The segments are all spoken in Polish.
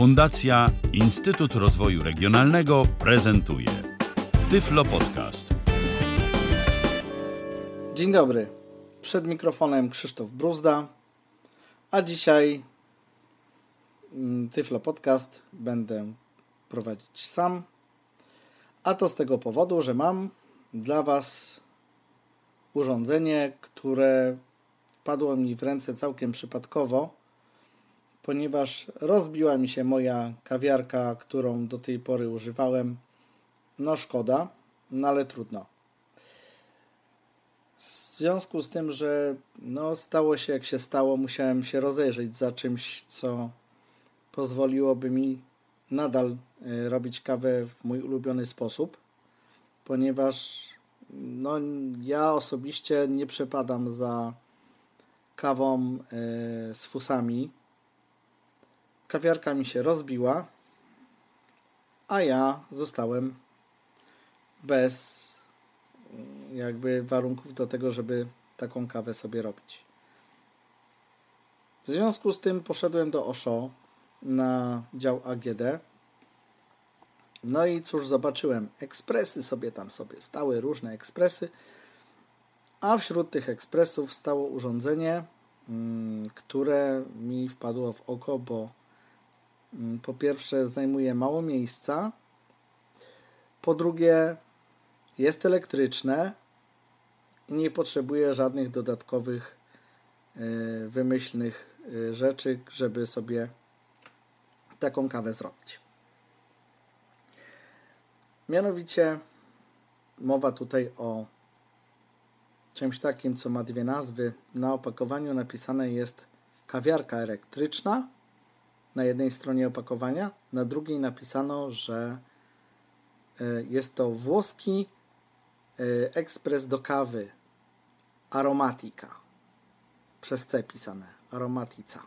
Fundacja Instytut Rozwoju Regionalnego prezentuje Tyflo Podcast. Dzień dobry. Przed mikrofonem Krzysztof Bruzda, a dzisiaj mm, Tyflo Podcast będę prowadzić sam. A to z tego powodu, że mam dla Was urządzenie, które wpadło mi w ręce całkiem przypadkowo, ponieważ rozbiła mi się moja kawiarka, którą do tej pory używałem. No szkoda, no ale trudno. W związku z tym, że no, stało się jak się stało, musiałem się rozejrzeć za czymś, co pozwoliłoby mi nadal y, robić kawę w mój ulubiony sposób, ponieważ no, ja osobiście nie przepadam za kawą y, z fusami. Kawiarka mi się rozbiła, a ja zostałem bez y, jakby warunków do tego, żeby taką kawę sobie robić. W związku z tym poszedłem do Osho na dział AGD. No i cóż, zobaczyłem. Ekspresy sobie tam sobie stały, różne ekspresy. A wśród tych ekspresów stało urządzenie, mm, które mi wpadło w oko, bo mm, po pierwsze zajmuje mało miejsca, po drugie jest elektryczne i nie potrzebuje żadnych dodatkowych e, wymyślnych e, rzeczy, żeby sobie taką kawę zrobić. Mianowicie mowa tutaj o czymś takim, co ma dwie nazwy. Na opakowaniu napisane jest kawiarka elektryczna na jednej stronie opakowania, na drugiej napisano, że e, jest to włoski e, ekspres do kawy aromatika. Przez C pisane. Aromatica.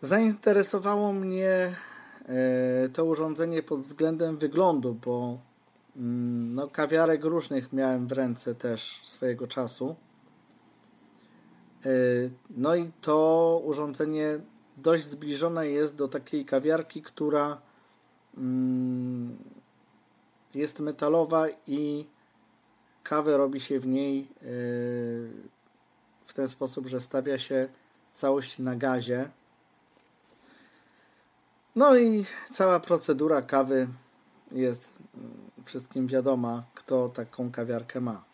Zainteresowało mnie e, to urządzenie pod względem wyglądu, bo mm, no, kawiarek różnych miałem w ręce też swojego czasu. No i to urządzenie dość zbliżone jest do takiej kawiarki, która mm, jest metalowa i kawę robi się w niej e, w ten sposób, że stawia się całość na gazie no i cała procedura kawy jest mm, wszystkim wiadoma, kto taką kawiarkę ma.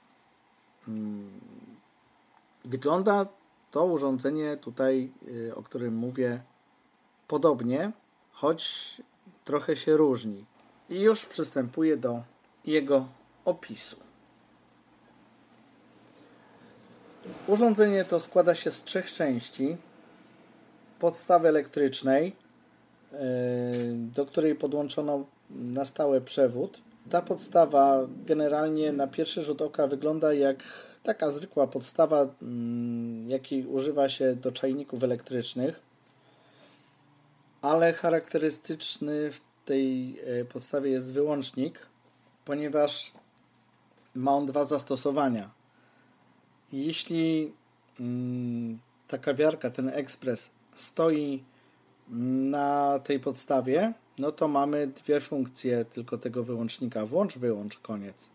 Mm, wygląda to urządzenie tutaj, y, o którym mówię, podobnie, choć trochę się różni. I już przystępuję do jego opisu. Urządzenie to składa się z trzech części. Podstawy elektrycznej, do której podłączono na stałe przewód. Ta podstawa generalnie na pierwszy rzut oka wygląda jak taka zwykła podstawa, mm, jakiej używa się do czajników elektrycznych, ale charakterystyczny w tej e, podstawie jest wyłącznik, ponieważ ma on dwa zastosowania. Jeśli mm, ta kawiarka, ten ekspres stoi na tej podstawie, no to mamy dwie funkcje tylko tego wyłącznika. Włącz, wyłącz, koniec.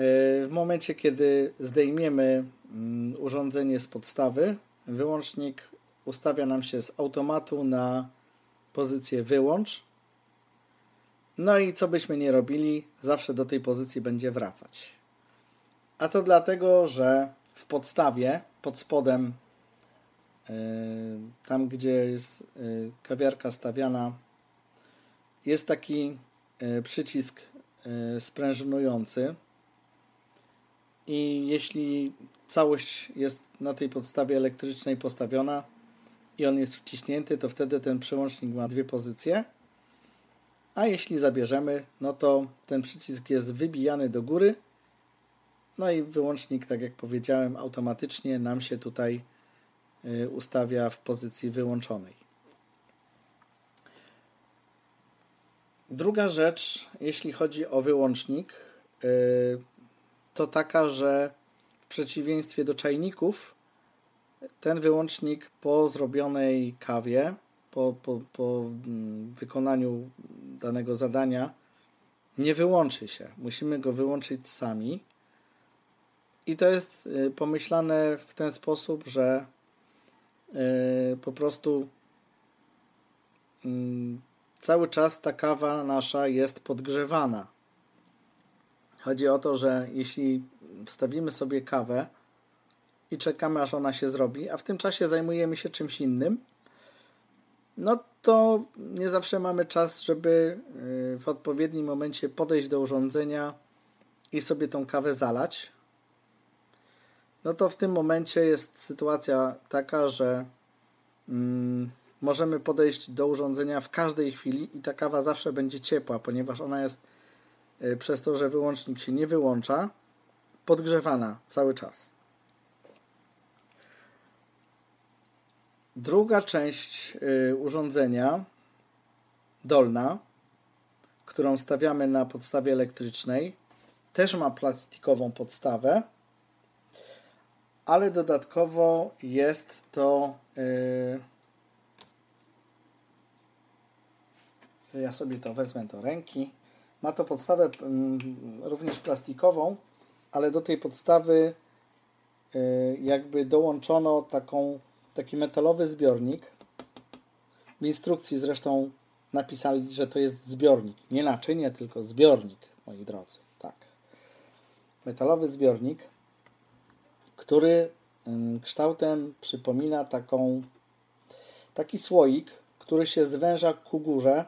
W momencie, kiedy zdejmiemy mm, urządzenie z podstawy, wyłącznik ustawia nam się z automatu na pozycję wyłącz. No i co byśmy nie robili, zawsze do tej pozycji będzie wracać. A to dlatego, że w podstawie, pod spodem E, tam, gdzie jest e, kawiarka stawiana, jest taki e, przycisk sprężynujący i jeśli całość jest na tej podstawie elektrycznej postawiona i on jest wciśnięty, to wtedy ten przełącznik ma dwie pozycje. A jeśli zabierzemy, no to ten przycisk jest wybijany do góry. No i wyłącznik, tak jak powiedziałem, automatycznie nam się tutaj Y, ustawia w pozycji wyłączonej. Druga rzecz, jeśli chodzi o wyłącznik, y, to taka, że w przeciwieństwie do czajników, ten wyłącznik po zrobionej kawie, po, po, po mm, wykonaniu danego zadania nie wyłączy się. Musimy go wyłączyć sami. I to jest y, pomyślane w ten sposób, że y, po prostu mm, cały czas ta kawa nasza jest podgrzewana. Chodzi o to, że jeśli wstawimy sobie kawę i czekamy, aż ona się zrobi, a w tym czasie zajmujemy się czymś innym, no to nie zawsze mamy czas, żeby y, w odpowiednim momencie podejść do urządzenia i sobie tą kawę zalać. No to w tym momencie jest sytuacja taka, że mm, możemy podejść do urządzenia w każdej chwili i ta kawa zawsze będzie ciepła, ponieważ ona jest przez to, że wyłącznik się nie wyłącza, podgrzewana cały czas. Druga część y, urządzenia, dolna, którą stawiamy na podstawie elektrycznej, też ma plastikową podstawę, ale dodatkowo jest to. Yy, ja sobie to wezmę do ręki. Ma to podstawę mm, również plastikową, ale do tej podstawy yy, jakby dołączono taką taki metalowy zbiornik. W instrukcji zresztą napisali, że to jest zbiornik. Nie naczynie, tylko zbiornik, moi drodzy. Tak. Metalowy zbiornik, który kształtem przypomina taką, taki słoik, który się zwęża ku górze.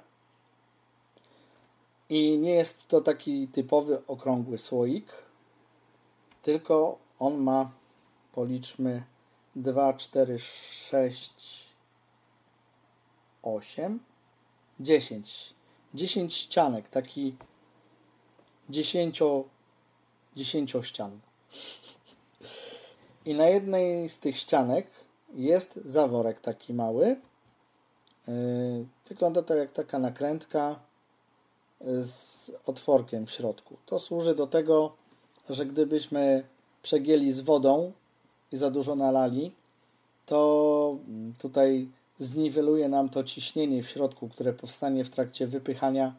I nie jest to taki typowy okrągły słoik, tylko on ma, policzmy, 2, 4, 6, 8, 10. 10 ścianek, taki 10, 10 ścian. I na jednej z tych ścianek jest zaworek taki mały. Yy, wygląda to jak taka nakrętka z otworkiem w środku. To służy do tego, że gdybyśmy przegięli z wodą i za dużo nalali, to tutaj zniweluje nam to ciśnienie w środku, które powstanie w trakcie wypychania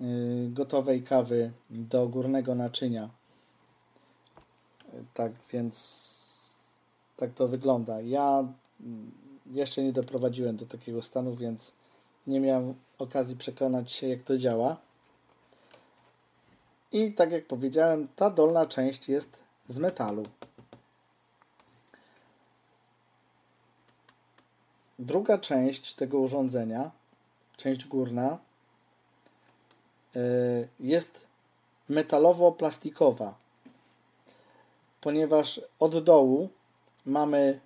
y, gotowej kawy do górnego naczynia. Tak więc tak to wygląda. Ja mm, jeszcze nie doprowadziłem do takiego stanu, więc nie miałem okazji przekonać się, jak to działa. I tak jak powiedziałem, ta dolna część jest z metalu. Druga część tego urządzenia, część górna, e, jest metalowo-plastikowa, ponieważ od dołu mamy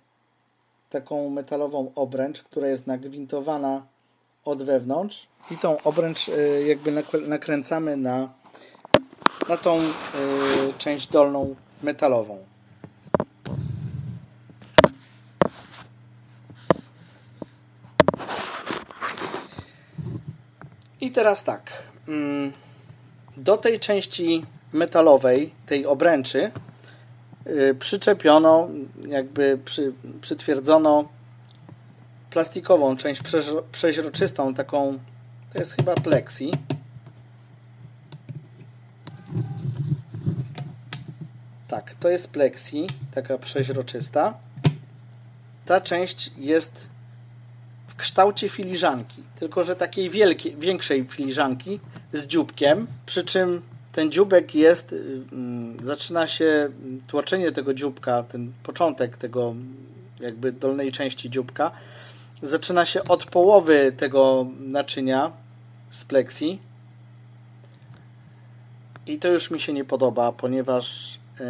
taką metalową obręcz, która jest nagwintowana od wewnątrz i tą obręcz e, jakby nakręcamy na, na tą e, część dolną metalową. I teraz tak. Mm, do tej części metalowej, tej obręczy, y, przyczepiono, jakby przy, przytwierdzono plastikową część przeźroczystą, taką, to jest chyba plexi. Tak, to jest plexi, taka przeźroczysta. Ta część jest kształcie filiżanki, tylko że takiej wielkiej, większej filiżanki z dzióbkiem, przy czym ten dzióbek jest, mm, zaczyna się tłoczenie tego dzióbka, ten początek tego jakby dolnej części dzióbka, zaczyna się od połowy tego naczynia z pleksji. I to już mi się nie podoba, ponieważ yy,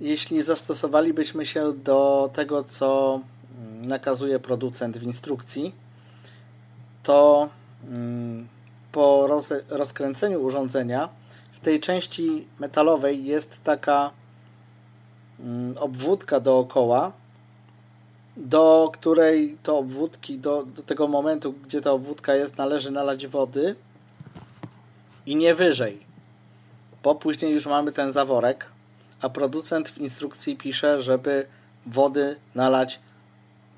jeśli zastosowalibyśmy się do tego, co nakazuje producent w instrukcji, to mm, po rozkręceniu urządzenia w tej części metalowej jest taka mm, obwódka dookoła, do której to obwódki, do, do tego momentu, gdzie ta obwódka jest, należy nalać wody i nie wyżej, bo później już mamy ten zaworek, a producent w instrukcji pisze, żeby wody nalać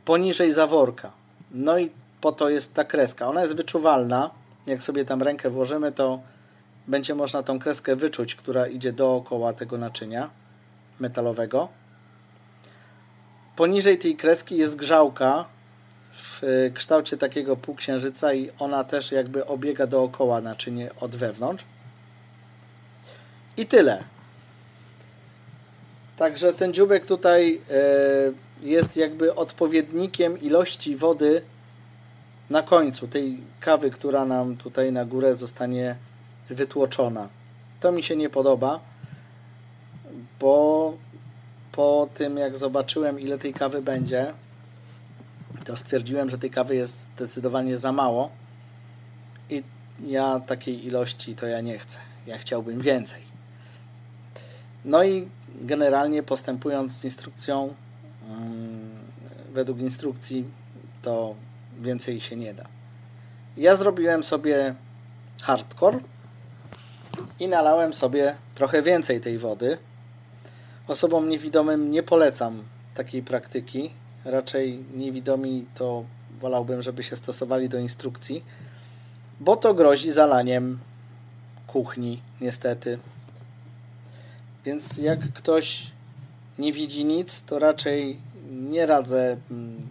poniżej zaworka. No i po to jest ta kreska. Ona jest wyczuwalna. Jak sobie tam rękę włożymy, to będzie można tą kreskę wyczuć, która idzie dookoła tego naczynia metalowego. Poniżej tej kreski jest grzałka w kształcie takiego półksiężyca i ona też jakby obiega dookoła naczynie od wewnątrz. I tyle. Także ten dziubek tutaj e, jest jakby odpowiednikiem ilości wody na końcu tej kawy, która nam tutaj na górę zostanie wytłoczona. To mi się nie podoba, bo po tym jak zobaczyłem ile tej kawy będzie, to stwierdziłem, że tej kawy jest zdecydowanie za mało i ja takiej ilości to ja nie chcę. Ja chciałbym więcej. No i generalnie postępując z instrukcją, mm, według instrukcji, to więcej się nie da. Ja zrobiłem sobie hardcore i nalałem sobie trochę więcej tej wody. Osobom niewidomym nie polecam takiej praktyki. Raczej niewidomi to wolałbym, żeby się stosowali do instrukcji, bo to grozi zalaniem kuchni, niestety. Więc jak ktoś nie widzi nic, to raczej nie radzę mm,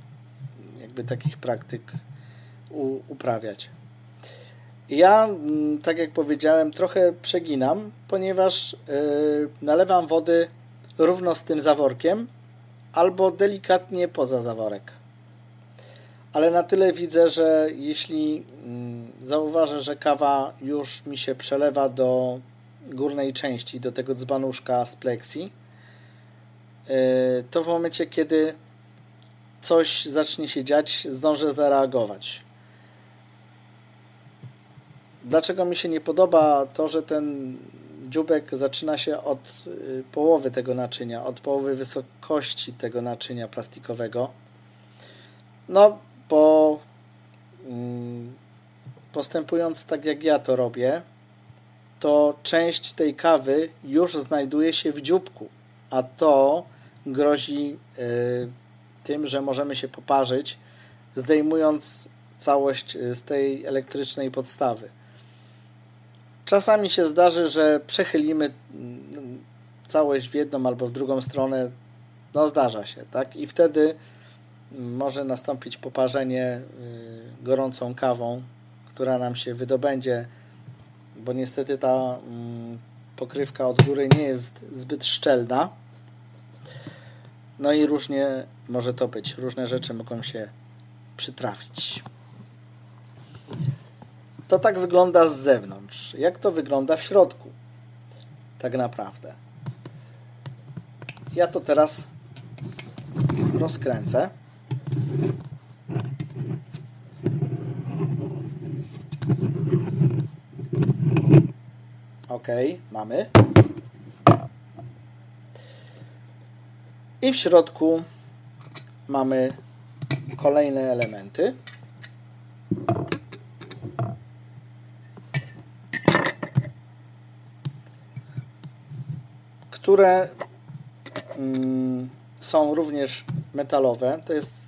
jakby takich praktyk uprawiać. Ja, mm, tak jak powiedziałem, trochę przeginam, ponieważ yy, nalewam wody równo z tym zaworkiem albo delikatnie poza zaworek. Ale na tyle widzę, że jeśli mm, zauważę, że kawa już mi się przelewa do górnej części, do tego dzbanuszka z pleksji, yy, to w momencie, kiedy coś zacznie się dziać, zdążę zareagować. Dlaczego mi się nie podoba to, że ten dziubek zaczyna się od y, połowy tego naczynia, od połowy wysokości tego naczynia plastikowego? No, bo mm, postępując tak jak ja to robię, to część tej kawy już znajduje się w dzióbku, a to grozi y, tym, że możemy się poparzyć, zdejmując całość y, z tej elektrycznej podstawy. Czasami się zdarzy, że przechylimy mm, całość w jedną albo w drugą stronę. No zdarza się, tak? I wtedy może nastąpić poparzenie y, gorącą kawą, która nam się wydobędzie, bo niestety ta mm, pokrywka od góry nie jest zbyt szczelna. No i różnie może to być. Różne rzeczy mogą się przytrafić. To tak wygląda z zewnątrz. Jak to wygląda w środku? Tak naprawdę. Ja to teraz rozkręcę. Ok, mamy. I w środku mamy kolejne elementy. Które mm, są również metalowe. To jest,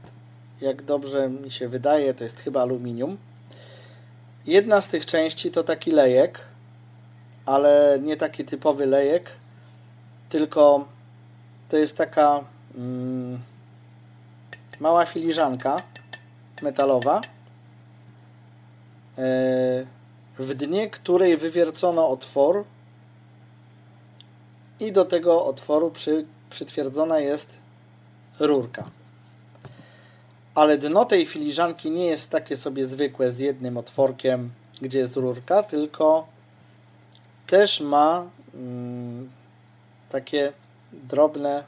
jak dobrze mi się wydaje, to jest chyba aluminium. Jedna z tych części to taki lejek, ale nie taki typowy lejek, tylko to jest taka mm, mała filiżanka metalowa, e, w dnie której wywiercono otwór i do tego otworu przy, przytwierdzona jest rurka. Ale dno tej filiżanki nie jest takie sobie zwykłe z jednym otworkiem, gdzie jest rurka, tylko też ma mm, takie drobne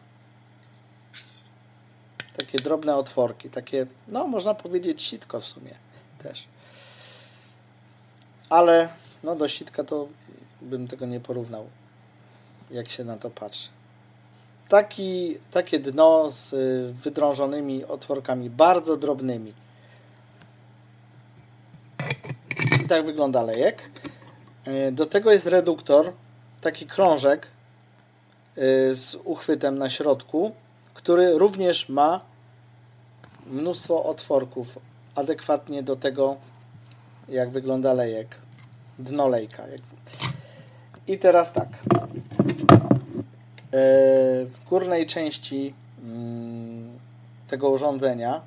takie drobne otworki, takie, no można powiedzieć sitko w sumie też. Ale no do sitka to bym tego nie porównał jak się na to patrzy. Taki, takie dno z y, wydrążonymi otworkami, bardzo drobnymi. I tak wygląda lejek. Y, do tego jest reduktor, taki krążek y, z uchwytem na środku, który również ma mnóstwo otworków adekwatnie do tego, jak wygląda lejek, dno lejka. I teraz tak. W górnej części mm, tego urządzenia,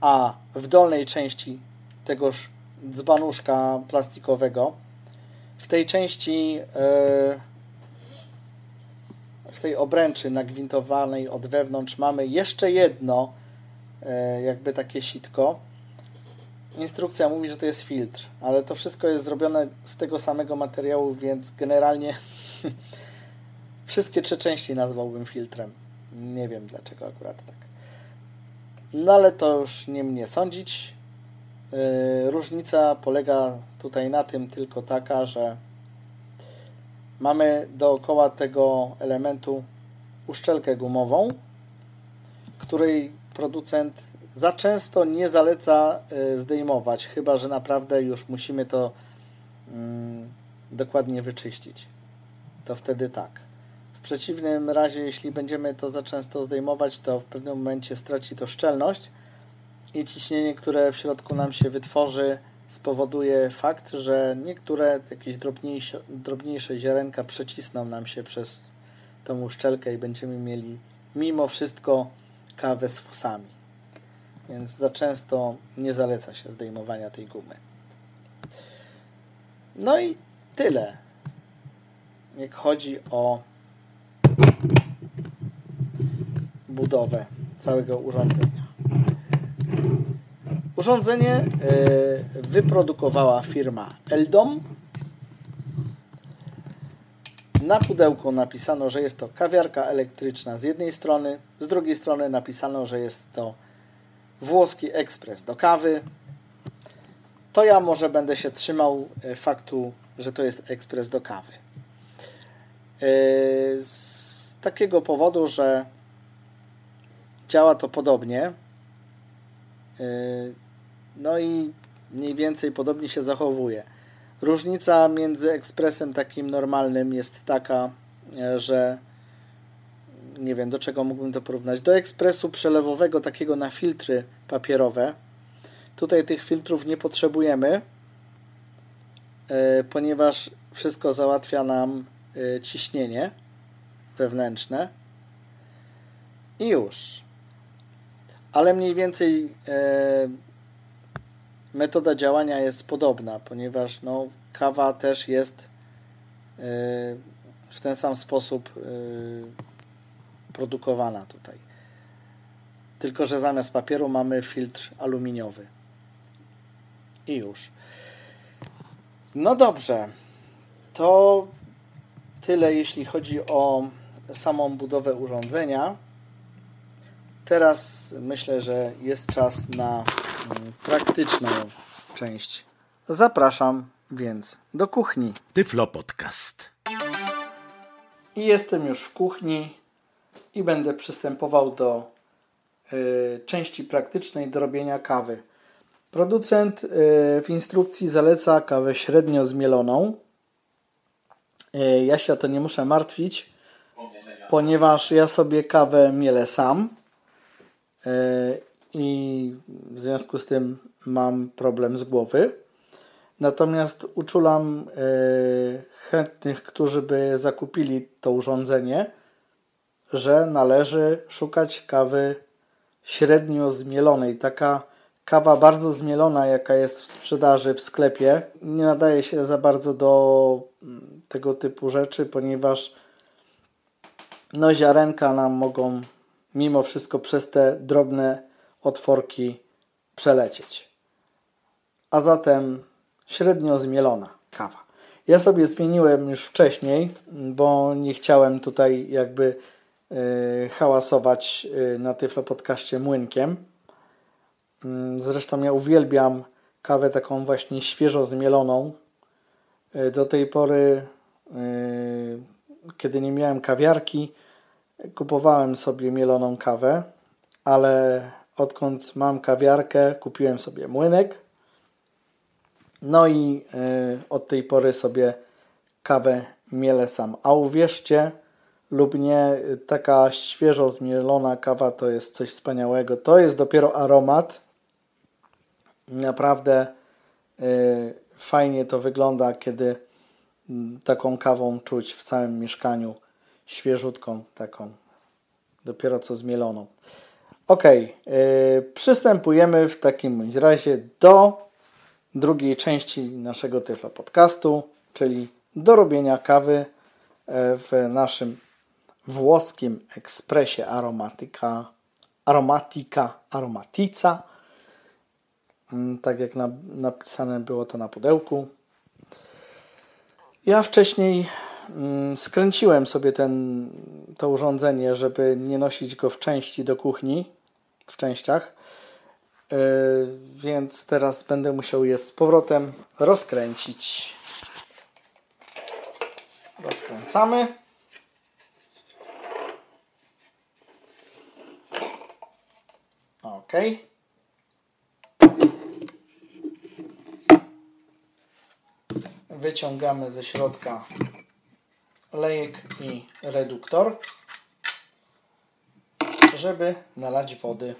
a w dolnej części tegoż dzbanuszka plastikowego, w tej części w tej obręczy nagwintowanej od wewnątrz mamy jeszcze jedno e, jakby takie sitko. Instrukcja mówi, że to jest filtr, ale to wszystko jest zrobione z tego samego materiału, więc generalnie wszystkie trzy części nazwałbym filtrem. Nie wiem dlaczego akurat tak. No ale to już nie mnie sądzić. E, różnica polega tutaj na tym tylko taka, że mamy dookoła tego elementu uszczelkę gumową, której producent za często nie zaleca e, zdejmować, chyba że naprawdę już musimy to mm, dokładnie wyczyścić. To wtedy tak. Przeciwnym razie, jeśli będziemy to za często zdejmować, to w pewnym momencie straci to szczelność i ciśnienie, które w środku nam się wytworzy, spowoduje fakt, że niektóre jakieś drobniejsze, drobniejsze ziarenka przecisną nam się przez tą uszczelkę i będziemy mieli mimo wszystko kawę z fosami. Więc za często nie zaleca się zdejmowania tej gumy. No i tyle. Jak chodzi o budowę całego urządzenia. Urządzenie e, wyprodukowała firma Eldom. Na pudełku napisano, że jest to kawiarka elektryczna z jednej strony, z drugiej strony napisano, że jest to włoski ekspres do kawy. To ja może będę się trzymał e, faktu, że to jest ekspres do kawy. E, z takiego powodu, że działa to podobnie no i mniej więcej podobnie się zachowuje. Różnica między ekspresem takim normalnym jest taka, e, że nie wiem do czego mógłbym to porównać. Do ekspresu przelewowego takiego na filtry papierowe. Tutaj tych filtrów nie potrzebujemy, e, ponieważ wszystko załatwia nam ciśnienie wewnętrzne. I już. Ale mniej więcej metoda działania jest podobna, ponieważ no, kawa też jest yy, w ten sam sposób yy, produkowana tutaj. Tylko, że zamiast papieru mamy filtr aluminiowy. I już. No dobrze. To tyle, jeśli chodzi o samą budowę urządzenia. Teraz myślę, że jest czas na praktyczną część. Zapraszam więc do kuchni. Tyflo Podcast. I jestem już w kuchni i będę przystępował do y, części praktycznej do robienia kawy. Producent y, w instrukcji zaleca kawę średnio zmieloną. Y, ja się o to nie muszę martwić, ponieważ ja sobie kawę mielę sam i w związku z tym mam problem z głowy. Natomiast uczulam e, chętnych, którzy by zakupili to urządzenie, że należy szukać kawy średnio zmielonej. Taka kawa bardzo zmielona, jaka jest w sprzedaży w sklepie, nie nadaje się za bardzo do mm, tego typu rzeczy, ponieważ no, ziarenka nam mogą mimo wszystko przez te drobne otworki przelecieć. A zatem średnio zmielona kawa. Ja sobie zmieniłem już wcześniej, bo nie chciałem tutaj jakby yy, hałasować yy, na Tyflo Podcaście młynkiem. Yy, zresztą ja uwielbiam kawę taką właśnie świeżo zmieloną. Yy, do tej pory, kiedy nie miałem kawiarki, kupowałem sobie mieloną kawę, ale odkąd mam kawiarkę, kupiłem sobie młynek. No i y, od tej pory sobie kawę mielę sam. A uwierzcie, lub nie, taka świeżo zmielona kawa to jest coś wspaniałego. To jest dopiero aromat. Naprawdę y, fajnie to wygląda, kiedy mm, taką kawą czuć w całym mieszkaniu świeżutką, taką dopiero co zmieloną. Ok, yy, przystępujemy w takim razie do drugiej części naszego Tyflo Podcastu, czyli do robienia kawy e, w naszym włoskim ekspresie aromatyka, aromatika, aromatica, mm, tak jak na, napisane było to na pudełku. Ja wcześniej skręciłem sobie ten, to urządzenie, żeby nie nosić go w części do kuchni, w częściach, yy, więc teraz będę musiał je z powrotem rozkręcić. Rozkręcamy. Ok. Wyciągamy ze środka lejek i reduktor, żeby nalać wody.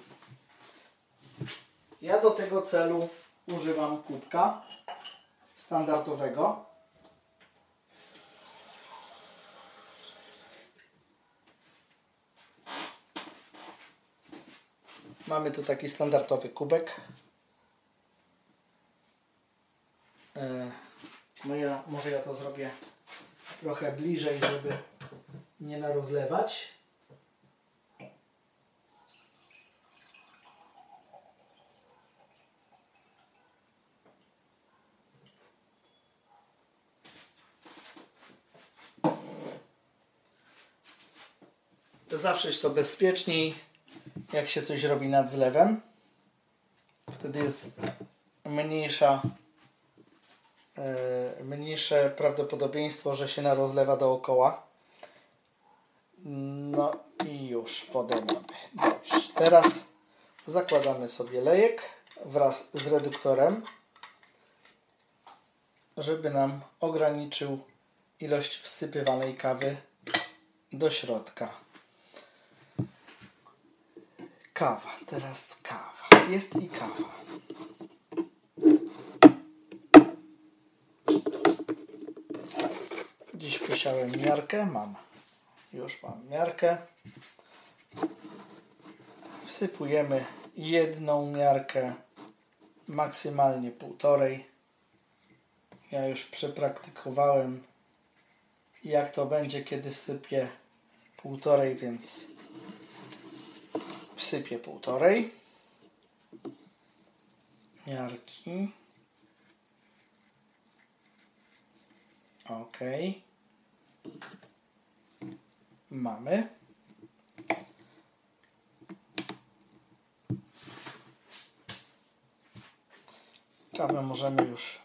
Ja do tego celu używam kubka standardowego. Mamy tu taki standardowy kubek. E, no ja, może ja to zrobię trochę bliżej, żeby nie narozlewać. Zawsze jest to bezpieczniej, jak się coś robi nad zlewem. Wtedy jest mniejsza, mniejsze prawdopodobieństwo, że się narozlewa dookoła. No i już wodę mamy. Dobrze. Teraz zakładamy sobie lejek wraz z reduktorem, żeby nam ograniczył ilość wsypywanej kawy do środka. Kawa, teraz kawa. Jest i kawa. Dziś posiałem miarkę, mam. Już mam miarkę. Wsypujemy jedną miarkę, maksymalnie półtorej. Ja już przepraktykowałem jak to będzie, kiedy wsypię półtorej, więc wsypię półtorej miarki. Ok. Mamy. Kawę możemy już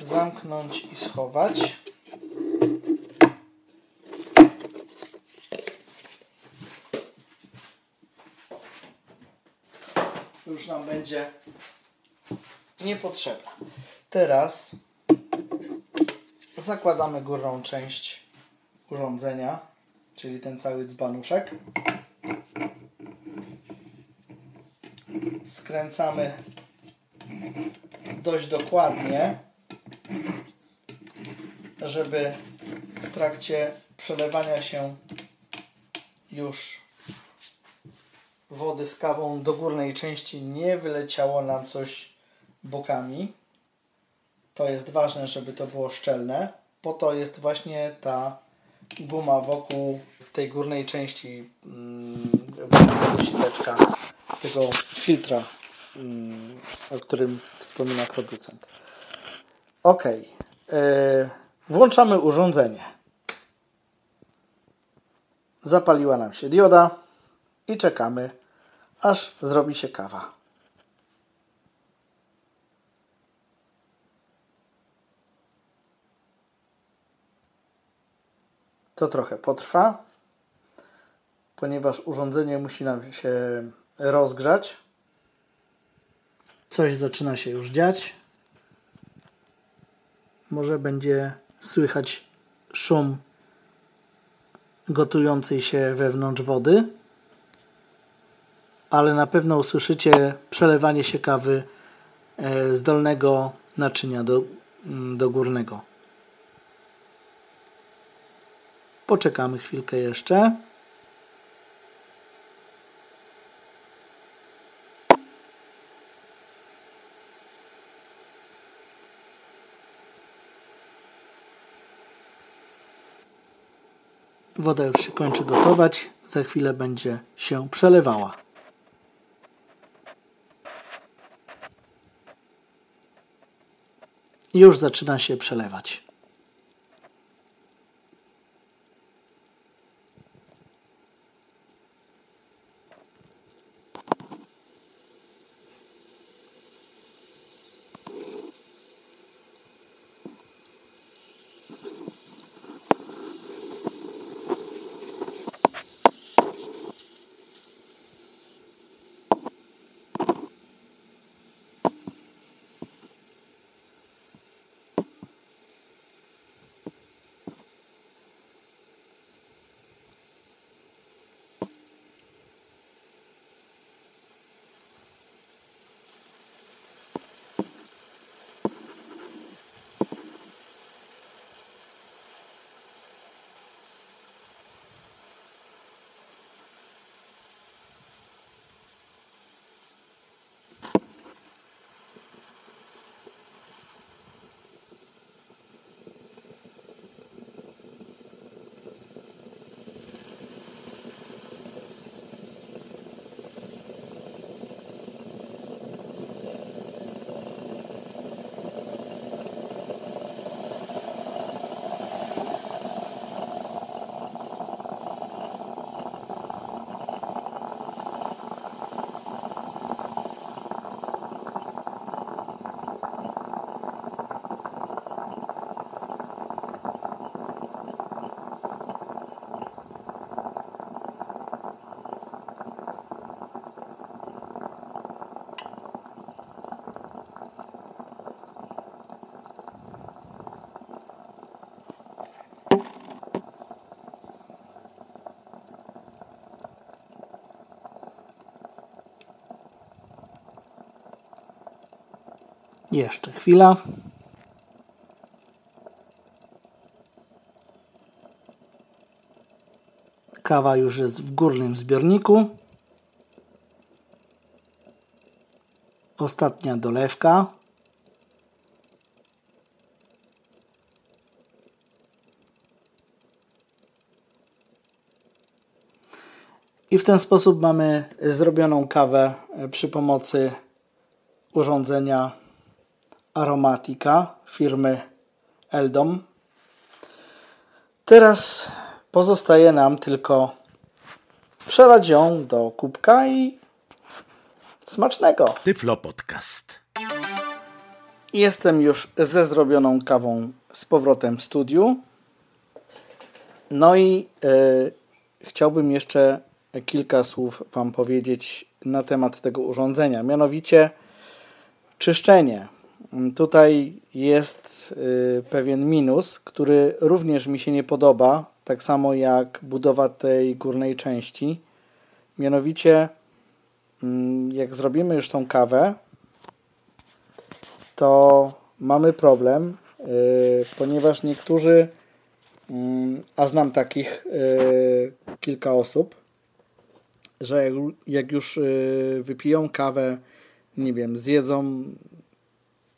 zamknąć i schować. Już nam będzie niepotrzebna. Teraz zakładamy górną część urządzenia, czyli ten cały dzbanuszek. Skręcamy dość dokładnie, żeby w trakcie przelewania się już wody z kawą do górnej części nie wyleciało nam coś bokami. To jest ważne, żeby to było szczelne. Po to jest właśnie ta guma wokół w tej górnej części mm, tego sileczka, tego filtra, mm, o którym wspomina producent. Ok. Yy, włączamy urządzenie. Zapaliła nam się dioda i czekamy, aż zrobi się kawa. To trochę potrwa, ponieważ urządzenie musi nam się rozgrzać. Coś zaczyna się już dziać. Może będzie słychać szum gotującej się wewnątrz wody, ale na pewno usłyszycie przelewanie się kawy e, z dolnego naczynia do, mm, do górnego. Poczekamy chwilkę jeszcze. Woda już się kończy gotować. Za chwilę będzie się przelewała. Już zaczyna się przelewać. Jeszcze chwila. Kawa już jest w górnym zbiorniku. Ostatnia dolewka. I w ten sposób mamy zrobioną kawę przy pomocy urządzenia Aromatica firmy Eldom. Teraz pozostaje nam tylko przelać ją do kubka i smacznego. Tyflo Podcast. Jestem już ze zrobioną kawą z powrotem w studiu. No i y, chciałbym jeszcze kilka słów Wam powiedzieć na temat tego urządzenia. Mianowicie czyszczenie. Tutaj jest y, pewien minus, który również mi się nie podoba, tak samo jak budowa tej górnej części. Mianowicie, mm, jak zrobimy już tą kawę, to mamy problem, y, ponieważ niektórzy, mm, a znam takich y, kilka osób, że jak już wypiją kawę, nie wiem, zjedzą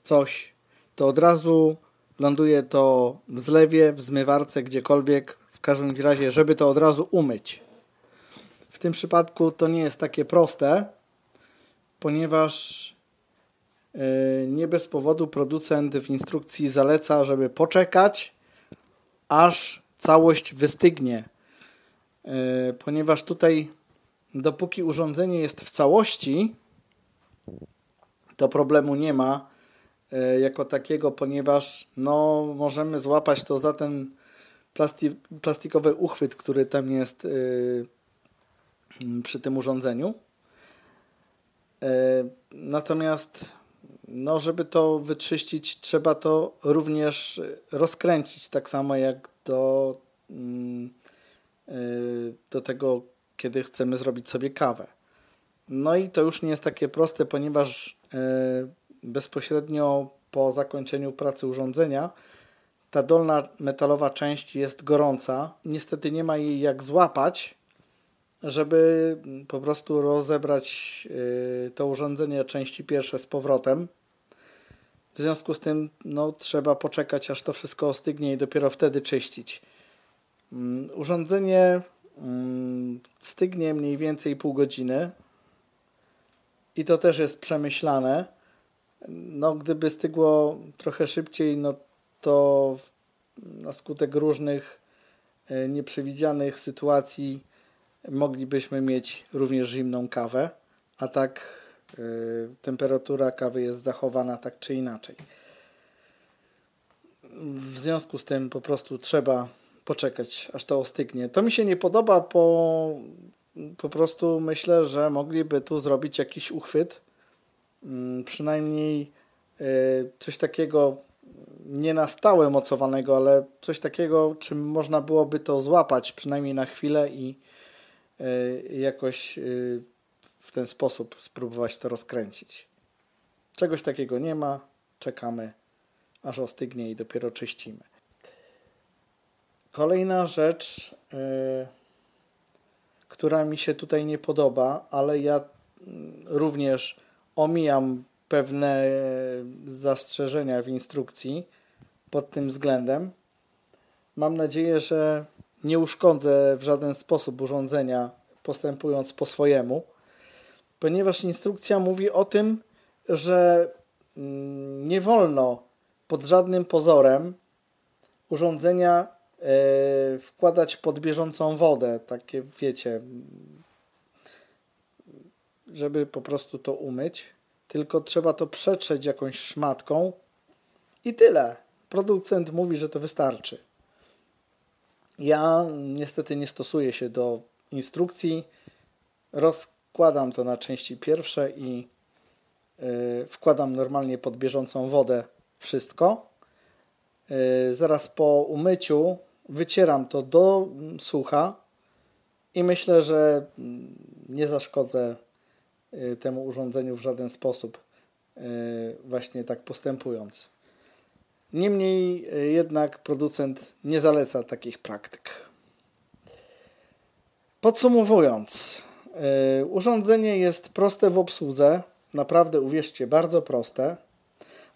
coś, to od razu ląduje to w zlewie, w zmywarce, gdziekolwiek, w każdym razie, żeby to od razu umyć. W tym przypadku to nie jest takie proste, ponieważ yy, nie bez powodu producent w instrukcji zaleca, żeby poczekać, aż całość wystygnie, yy, ponieważ tutaj dopóki urządzenie jest w całości, to problemu nie ma, E, jako takiego, ponieważ no, możemy złapać to za ten plastik, plastikowy uchwyt, który tam jest yy, przy tym urządzeniu. Yy, natomiast no, żeby to wyczyścić, trzeba to również rozkręcić, tak samo jak do yy, do tego, kiedy chcemy zrobić sobie kawę. No i to już nie jest takie proste, ponieważ bezpośrednio po zakończeniu pracy urządzenia ta dolna metalowa część jest gorąca. Niestety nie ma jej jak złapać, żeby po prostu rozebrać y, to urządzenie części pierwsze z powrotem. W związku z tym no, trzeba poczekać, aż to wszystko ostygnie i dopiero wtedy czyścić. Mm, urządzenie mm, stygnie mniej więcej pół godziny i to też jest przemyślane. No, gdyby stygło trochę szybciej, no to na skutek różnych e, nieprzewidzianych sytuacji moglibyśmy mieć również zimną kawę, a tak e, temperatura kawy jest zachowana tak czy inaczej. W związku z tym po prostu trzeba poczekać, aż to ostygnie. To mi się nie podoba, bo po prostu myślę, że mogliby tu zrobić jakiś uchwyt, przynajmniej e, coś takiego nie na stałe mocowanego, ale coś takiego, czym można byłoby to złapać przynajmniej na chwilę i y, jakoś y, w ten sposób spróbować to rozkręcić. Czegoś takiego nie ma, czekamy aż ostygnie i dopiero czyścimy. Kolejna rzecz, która mi się tutaj nie podoba, ale ja mm, również omijam pewne zastrzeżenia w instrukcji, pod tym względem. Mam nadzieję, że nie uszkodzę w żaden sposób urządzenia, postępując po swojemu, ponieważ instrukcja mówi o tym, że mm, nie wolno pod żadnym pozorem urządzenia e, wkładać pod bieżącą wodę, takie wiecie, żeby po prostu to umyć, tylko trzeba to przetrzeć jakąś szmatką i tyle. Producent mówi, że to wystarczy. Ja niestety nie stosuję się do instrukcji. Rozkładam to na części pierwsze i yy, wkładam normalnie pod bieżącą wodę wszystko. Yy, zaraz po umyciu wycieram to do sucha i myślę, że mm, nie zaszkodzę temu urządzeniu w żaden sposób, yy, właśnie tak postępując. Niemniej e, jednak producent nie zaleca takich praktyk. Podsumowując, urządzenie jest proste w obsłudze, naprawdę uwierzcie, bardzo proste,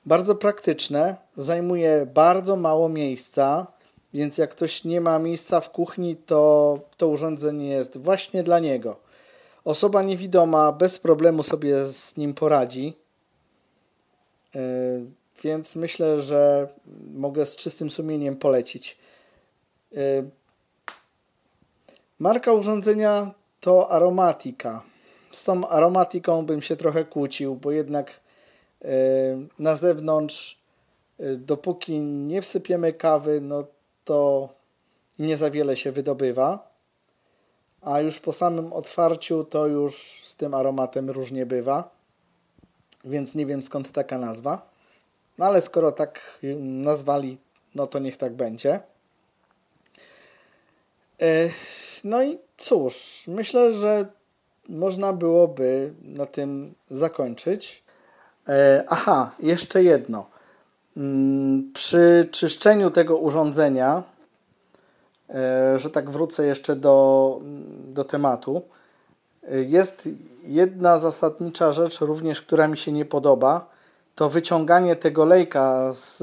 bardzo praktyczne, zajmuje bardzo mało miejsca, więc jak ktoś nie ma miejsca w kuchni, to to urządzenie jest właśnie dla niego. Osoba niewidoma bez problemu sobie z nim poradzi. Yy, więc myślę, że mogę z czystym sumieniem polecić. Y, marka urządzenia to Aromatica. Z tą aromatiką bym się trochę kłócił, bo jednak y, na zewnątrz, dopóki nie wsypiemy kawy, no to nie za wiele się wydobywa. A już po samym otwarciu to już z tym aromatem różnie bywa. Więc nie wiem skąd taka nazwa. No ale skoro tak nazwali, no to niech tak będzie. E, no i cóż, myślę, że można byłoby na tym zakończyć. E, aha, jeszcze jedno. Mm, przy czyszczeniu tego urządzenia, że tak wrócę jeszcze do, do tematu, jest jedna zasadnicza rzecz również, która mi się nie podoba to wyciąganie tego lejka z,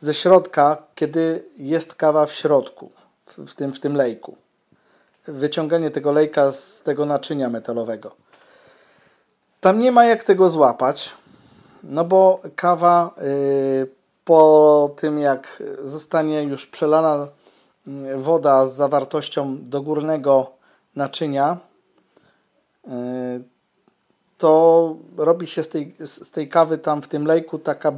ze środka, kiedy jest kawa w środku, w, tym, w tym lejku. Wyciąganie tego lejka z tego naczynia metalowego. Tam nie ma jak tego złapać, no bo kawa po tym jak zostanie już przelana woda z zawartością do górnego naczynia, yy, to robi się z tej, z tej kawy tam w tym lejku taka,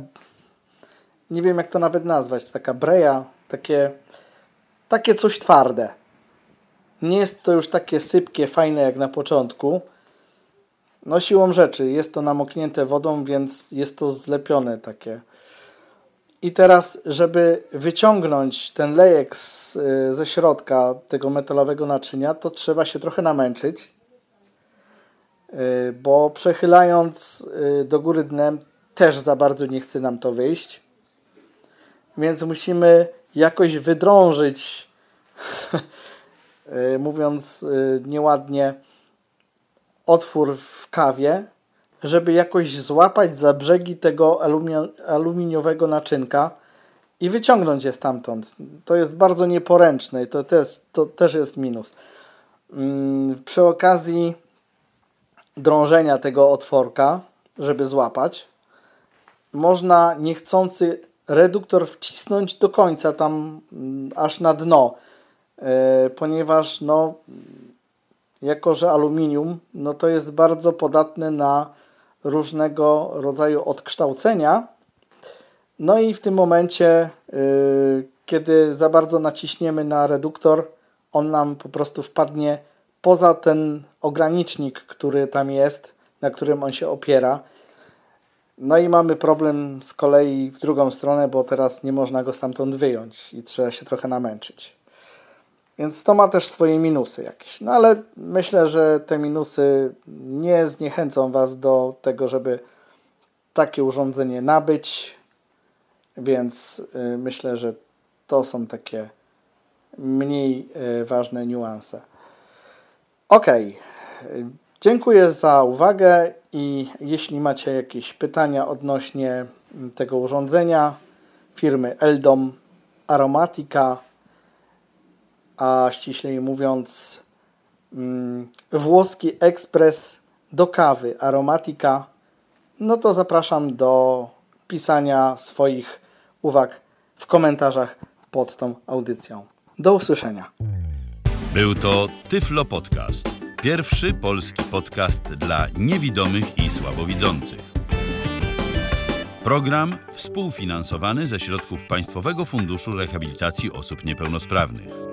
nie wiem jak to nawet nazwać, taka breja, takie, takie coś twarde. Nie jest to już takie sypkie, fajne jak na początku. No siłą rzeczy jest to namoknięte wodą, więc jest to zlepione takie. I teraz, żeby wyciągnąć ten lejek z, y, ze środka tego metalowego naczynia, to trzeba się trochę namęczyć, y, bo przechylając y, do góry dnem też za bardzo nie chce nam to wyjść. Więc musimy jakoś wydrążyć, mówiąc nieładnie, otwór w kawie, żeby jakoś złapać za brzegi tego aluminiowego naczynka i wyciągnąć je stamtąd. To jest bardzo nieporęczne i to też, to też jest minus. Mm, przy okazji drążenia tego otworka, żeby złapać, można niechcący reduktor wcisnąć do końca, tam mm, aż na dno, e, ponieważ no, jako że aluminium, no to jest bardzo podatne na różnego rodzaju odkształcenia. No i w tym momencie, yy, kiedy za bardzo naciśniemy na reduktor, on nam po prostu wpadnie poza ten ogranicznik, który tam jest, na którym on się opiera. No i mamy problem z kolei w drugą stronę, bo teraz nie można go stamtąd wyjąć i trzeba się trochę namęczyć. Więc to ma też swoje minusy jakieś. No ale myślę, że te minusy nie zniechęcą Was do tego, żeby takie urządzenie nabyć. Więc y, myślę, że to są takie mniej y, ważne niuanse. Ok. Dziękuję za uwagę i jeśli macie jakieś pytania odnośnie tego urządzenia firmy Eldom Aromatica a ściślej mówiąc mm, włoski ekspres do kawy Aromatica, no to zapraszam do pisania swoich uwag w komentarzach pod tą audycją. Do usłyszenia. Był to Tyflo Podcast. Pierwszy polski podcast dla niewidomych i słabowidzących. Program współfinansowany ze środków Państwowego Funduszu Rehabilitacji Osób Niepełnosprawnych.